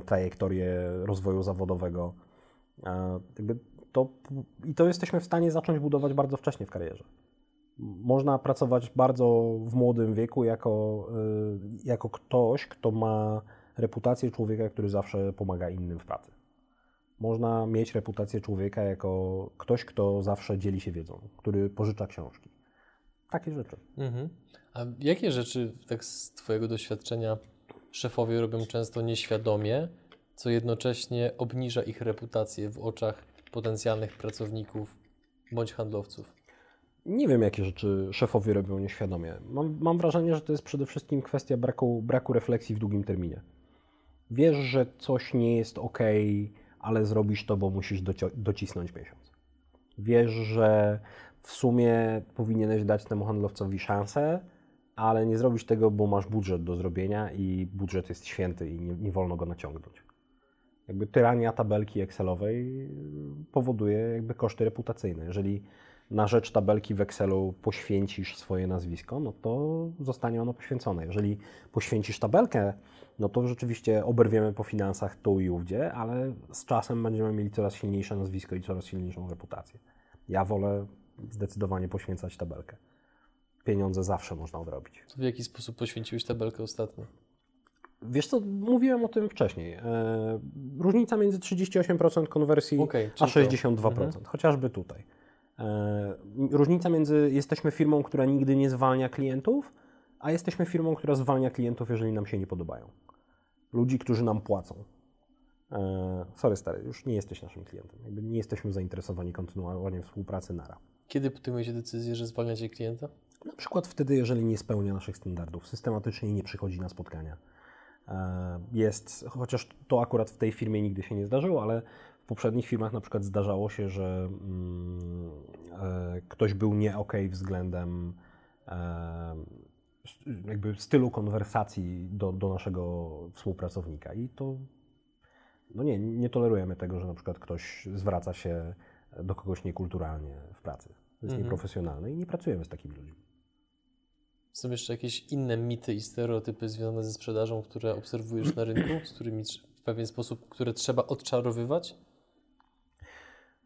trajektorię rozwoju zawodowego. E, to, I to jesteśmy w stanie zacząć budować bardzo wcześnie w karierze. Można pracować bardzo w młodym wieku jako, y, jako ktoś, kto ma reputację człowieka, który zawsze pomaga innym w pracy. Można mieć reputację człowieka jako ktoś, kto zawsze dzieli się wiedzą, który pożycza książki. Takie rzeczy. Mhm. A jakie rzeczy, tak z Twojego doświadczenia, szefowie robią często nieświadomie, co jednocześnie obniża ich reputację w oczach potencjalnych pracowników bądź handlowców? Nie wiem, jakie rzeczy szefowie robią nieświadomie. Mam, mam wrażenie, że to jest przede wszystkim kwestia braku, braku refleksji w długim terminie. Wiesz, że coś nie jest ok, ale zrobisz to, bo musisz docisnąć miesiąc. Wiesz, że w sumie powinieneś dać temu handlowcowi szansę, ale nie zrobisz tego, bo masz budżet do zrobienia i budżet jest święty i nie, nie wolno go naciągnąć. Jakby tyrania tabelki Excelowej powoduje jakby koszty reputacyjne. Jeżeli na rzecz tabelki w Excelu poświęcisz swoje nazwisko, no to zostanie ono poświęcone. Jeżeli poświęcisz tabelkę, no to rzeczywiście oberwiemy po finansach tu i ówdzie, ale z czasem będziemy mieli coraz silniejsze nazwisko i coraz silniejszą reputację. Ja wolę zdecydowanie poświęcać tabelkę. Pieniądze zawsze można odrobić. To w jaki sposób poświęciłeś tabelkę ostatnio? Wiesz co, mówiłem o tym wcześniej. E, różnica między 38% konwersji Okej, a czyli to. 62%, Mhm. chociażby tutaj. E, różnica między jesteśmy firmą, która nigdy nie zwalnia klientów, a jesteśmy firmą, która zwalnia klientów, jeżeli nam się nie podobają. Ludzi, którzy nam płacą. E, sorry stary, już nie jesteś naszym klientem. Jakby nie jesteśmy zainteresowani kontynuowaniem współpracy nara. Kiedy podejmujecie decyzję, że zwalniacie klienta? Na przykład wtedy, jeżeli nie spełnia naszych standardów, systematycznie nie przychodzi na spotkania. E, Jest, chociaż to akurat w tej firmie nigdy się nie zdarzyło, ale w poprzednich firmach na przykład zdarzało się, że mm, e, ktoś był nie ok względem e, jakby stylu konwersacji do, do naszego współpracownika i to no nie, nie tolerujemy tego, że na przykład ktoś zwraca się do kogoś niekulturalnie w pracy. To jest Mhm. nieprofesjonalne i nie pracujemy z takimi ludźmi. Są jeszcze jakieś inne mity i stereotypy związane ze sprzedażą, które obserwujesz na rynku, z którymi w pewien sposób, które trzeba odczarowywać?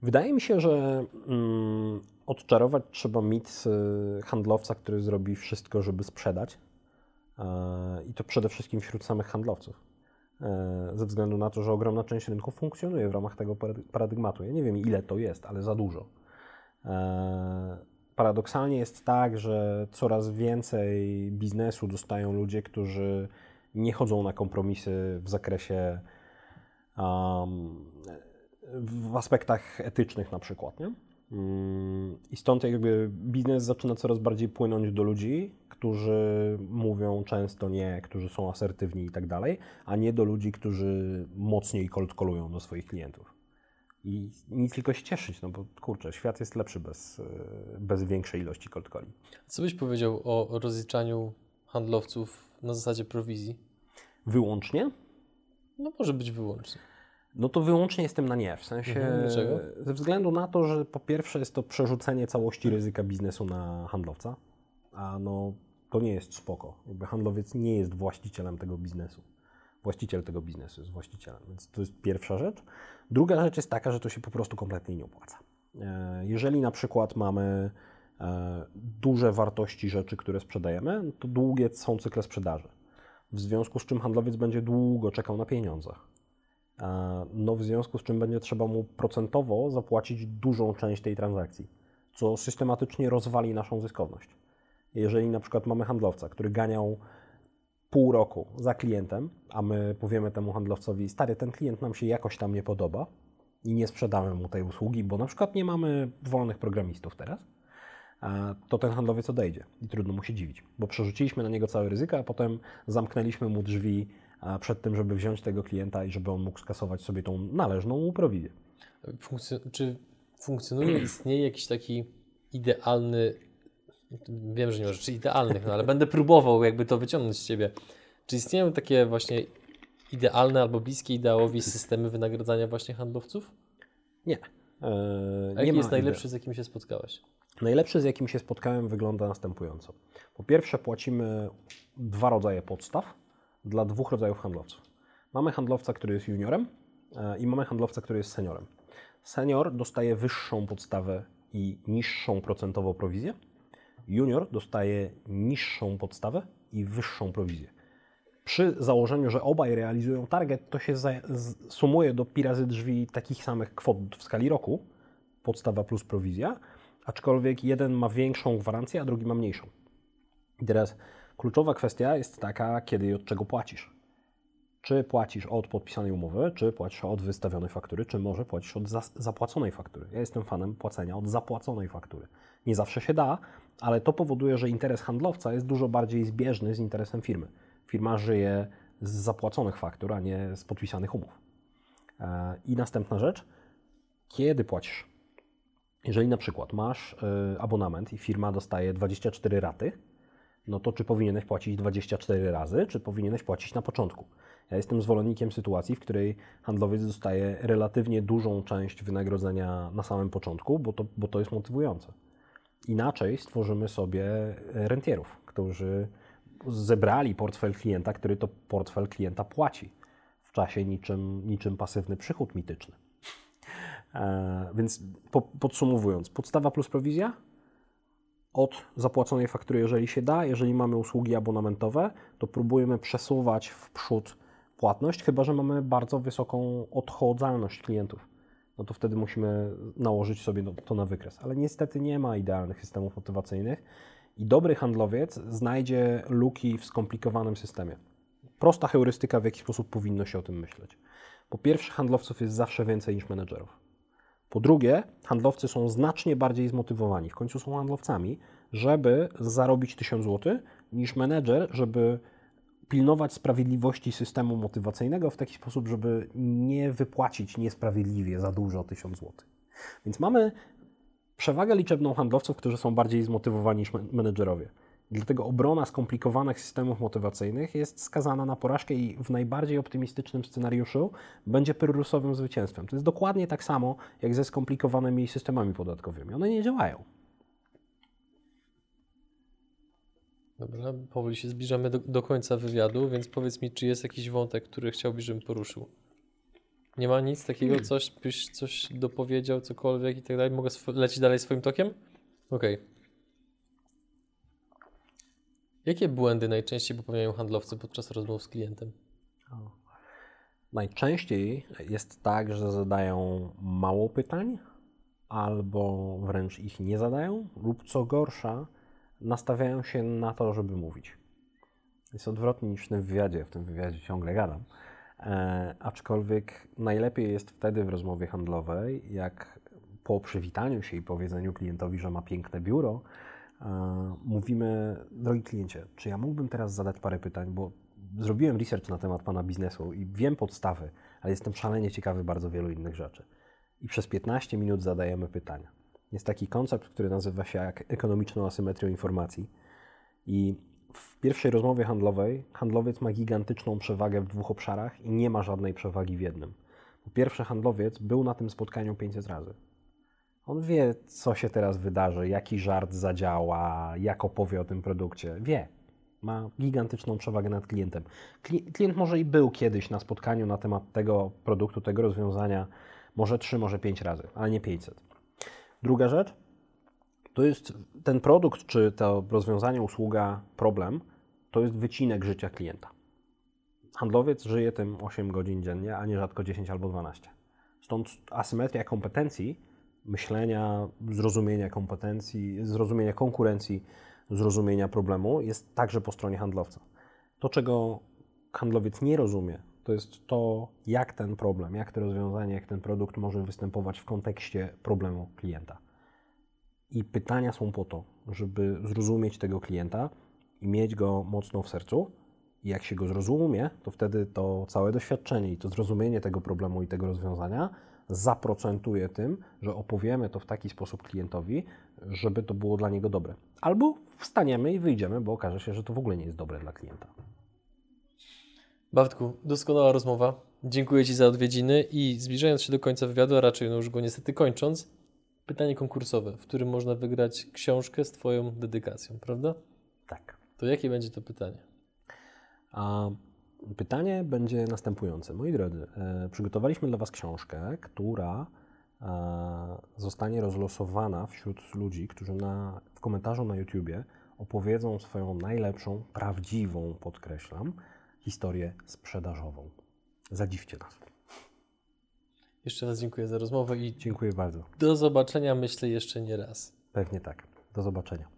Wydaje mi się, że mm, odczarować trzeba mit y, handlowca, który zrobi wszystko, żeby sprzedać. E, I to przede wszystkim wśród samych handlowców. E, ze względu na to, że ogromna część rynku funkcjonuje w ramach tego parady- paradygmatu. Ja nie wiem, ile to jest, ale za dużo. Paradoksalnie jest tak, że coraz więcej biznesu dostają ludzie, którzy nie chodzą na kompromisy w zakresie um, w aspektach etycznych na przykład, nie? Mm, I stąd jakby biznes zaczyna coraz bardziej płynąć do ludzi, którzy mówią często nie, którzy są asertywni i tak dalej, a nie do ludzi, którzy mocniej cold do swoich klientów. I nic tylko się cieszyć, no bo kurczę, świat jest lepszy bez, e, bez większej ilości cold calli. Co byś powiedział o rozliczaniu handlowców na zasadzie prowizji? Wyłącznie? No może być wyłącznie. No to wyłącznie jestem na nie. W sensie Mhm, dlaczego? ze względu na to, że po pierwsze jest to przerzucenie całości ryzyka biznesu na handlowca, a no to nie jest spoko. Jakby handlowiec nie jest właścicielem tego biznesu. Właściciel tego biznesu jest właścicielem, więc to jest pierwsza rzecz. Druga rzecz jest taka, że to się po prostu kompletnie nie opłaca. E, Jeżeli na przykład mamy e, duże wartości rzeczy, które sprzedajemy, to długie są cykle sprzedaży. W związku z czym handlowiec będzie długo czekał na pieniądze. E, No, w związku z czym będzie trzeba mu procentowo zapłacić dużą część tej transakcji, co systematycznie rozwali naszą zyskowność. Jeżeli na przykład mamy handlowca, który ganiał pół roku za klientem, a my powiemy temu handlowcowi, stary, ten klient nam się jakoś tam nie podoba i nie sprzedamy mu tej usługi, bo na przykład nie mamy wolnych programistów teraz, to ten handlowiec odejdzie i trudno mu się dziwić, bo przerzuciliśmy na niego całe ryzyko, a potem zamknęliśmy mu drzwi przed tym, żeby wziąć tego klienta i żeby on mógł skasować sobie tą należną mu prowizję. Funkcjo- czy funkcjonuje, istnieje jakiś taki idealny, wiem, że nie ma rzeczy idealnych, no ale będę próbował jakby to wyciągnąć z Ciebie. Czy istnieją takie właśnie idealne albo bliskie ideałowi systemy wynagradzania właśnie handlowców? Nie. E, A jaki jest najlepszy, idei. z jakim się spotkałeś? Najlepszy, z jakim się spotkałem, wygląda następująco. Po pierwsze, płacimy dwa rodzaje podstaw dla dwóch rodzajów handlowców. Mamy handlowca, który jest juniorem e, i mamy handlowca, który jest seniorem. Senior dostaje wyższą podstawę i niższą procentowo prowizję. Junior dostaje niższą podstawę i wyższą prowizję. Przy założeniu, że obaj realizują target, to się sumuje do pi razy drzwi takich samych kwot w skali roku, podstawa plus prowizja, aczkolwiek jeden ma większą gwarancję, a drugi ma mniejszą. I teraz kluczowa kwestia jest taka, kiedy i od czego płacisz. Czy płacisz od podpisanej umowy, czy płacisz od wystawionej faktury, czy może płacisz od zapłaconej faktury. Ja jestem fanem płacenia od zapłaconej faktury. Nie zawsze się da, ale to powoduje, że interes handlowca jest dużo bardziej zbieżny z interesem firmy. Firma żyje z zapłaconych faktur, a nie z podpisanych umów. E, I następna rzecz, kiedy płacisz? Jeżeli na przykład masz y, abonament i firma dostaje 24 raty, no to czy powinieneś płacić 24 razy, czy powinieneś płacić na początku? Ja jestem zwolennikiem sytuacji, w której handlowiec dostaje relatywnie dużą część wynagrodzenia na samym początku, bo to, bo to jest motywujące. Inaczej stworzymy sobie rentierów, którzy zebrali portfel klienta, który to portfel klienta płaci w czasie niczym, niczym pasywny przychód mityczny. E, więc po, podsumowując, podstawa plus prowizja od zapłaconej faktury, jeżeli się da. Jeżeli mamy usługi abonamentowe, to próbujemy przesuwać w przód płatność, chyba że mamy bardzo wysoką odchodzalność klientów. No to wtedy musimy nałożyć sobie no, to na wykres. Ale niestety nie ma idealnych systemów motywacyjnych i dobry handlowiec znajdzie luki w skomplikowanym systemie. Prosta heurystyka, w jaki sposób powinno się o tym myśleć. Po pierwsze, handlowców jest zawsze więcej niż menedżerów. Po drugie, handlowcy są znacznie bardziej zmotywowani, w końcu są handlowcami, żeby zarobić 1000 zł, niż menedżer, żeby pilnować sprawiedliwości systemu motywacyjnego w taki sposób, żeby nie wypłacić niesprawiedliwie za dużo 1000 zł. Więc mamy przewagę liczebną handlowców, którzy są bardziej zmotywowani niż men- menedżerowie. Dlatego obrona skomplikowanych systemów motywacyjnych jest skazana na porażkę i w najbardziej optymistycznym scenariuszu będzie pyrrusowym zwycięstwem. To jest dokładnie tak samo jak ze skomplikowanymi systemami podatkowymi. One nie działają. Dobrze, powoli się zbliżamy do, do końca wywiadu, więc powiedz mi, czy jest jakiś wątek, który chciałbyś, żebym poruszył? Nie ma nic takiego, coś byś coś dopowiedział, cokolwiek i tak dalej? Mogę lecieć dalej swoim tokiem? Okej. Jakie błędy najczęściej popełniają handlowcy podczas rozmów z klientem? Najczęściej jest tak, że zadają mało pytań, albo wręcz ich nie zadają, lub co gorsza, nastawiają się na to, żeby mówić. Jest odwrotnie niż w tym wywiadzie, w tym wywiadzie ciągle gadam. E, aczkolwiek najlepiej jest wtedy w rozmowie handlowej, jak po przywitaniu się i powiedzeniu klientowi, że ma piękne biuro, e, mówimy, drogi kliencie, czy ja mógłbym teraz zadać parę pytań, bo zrobiłem research na temat Pana biznesu i wiem podstawy, ale jestem szalenie ciekawy bardzo wielu innych rzeczy. i przez 15 minut zadajemy pytania. Jest taki koncept, który nazywa się jak ekonomiczną asymetrią informacji. I w pierwszej rozmowie handlowej handlowiec ma gigantyczną przewagę w dwóch obszarach i nie ma żadnej przewagi w jednym. Po pierwsze, handlowiec był na tym spotkaniu 500 razy. On wie, co się teraz wydarzy, jaki żart zadziała, jak opowie o tym produkcie. Wie. Ma gigantyczną przewagę nad klientem. Klient może i był kiedyś na spotkaniu na temat tego produktu, tego rozwiązania, może 3, może 5 razy, ale nie 500. Druga rzecz, to jest ten produkt, czy to rozwiązanie, usługa, problem, to jest wycinek życia klienta. Handlowiec żyje tym 8 godzin dziennie, a nie rzadko 10 albo 12. Stąd asymetria kompetencji, myślenia, zrozumienia kompetencji, zrozumienia konkurencji, zrozumienia problemu jest także po stronie handlowca. To, czego handlowiec nie rozumie, to jest to, jak ten problem, jak to rozwiązanie, jak ten produkt może występować w kontekście problemu klienta. I pytania są po to, żeby zrozumieć tego klienta i mieć go mocno w sercu. I jak się go zrozumie, to wtedy to całe doświadczenie i to zrozumienie tego problemu i tego rozwiązania zaprocentuje tym, że opowiemy to w taki sposób klientowi, żeby to było dla niego dobre. Albo wstaniemy i wyjdziemy, bo okaże się, że to w ogóle nie jest dobre dla klienta. Bartku, doskonała rozmowa. Dziękuję Ci za odwiedziny i zbliżając się do końca wywiadu, a raczej no już go niestety kończąc, pytanie konkursowe, w którym można wygrać książkę z Twoją dedykacją, prawda? Tak. To jakie będzie to pytanie? A pytanie będzie następujące. Moi drodzy, e, przygotowaliśmy dla Was książkę, która e, zostanie rozlosowana wśród ludzi, którzy na, w komentarzu na YouTubie opowiedzą swoją najlepszą, prawdziwą, podkreślam, historię sprzedażową. Zadziwcie nas. Jeszcze raz dziękuję za rozmowę i Dziękuję bardzo. do zobaczenia, myślę, jeszcze nie raz. Pewnie tak. Do zobaczenia.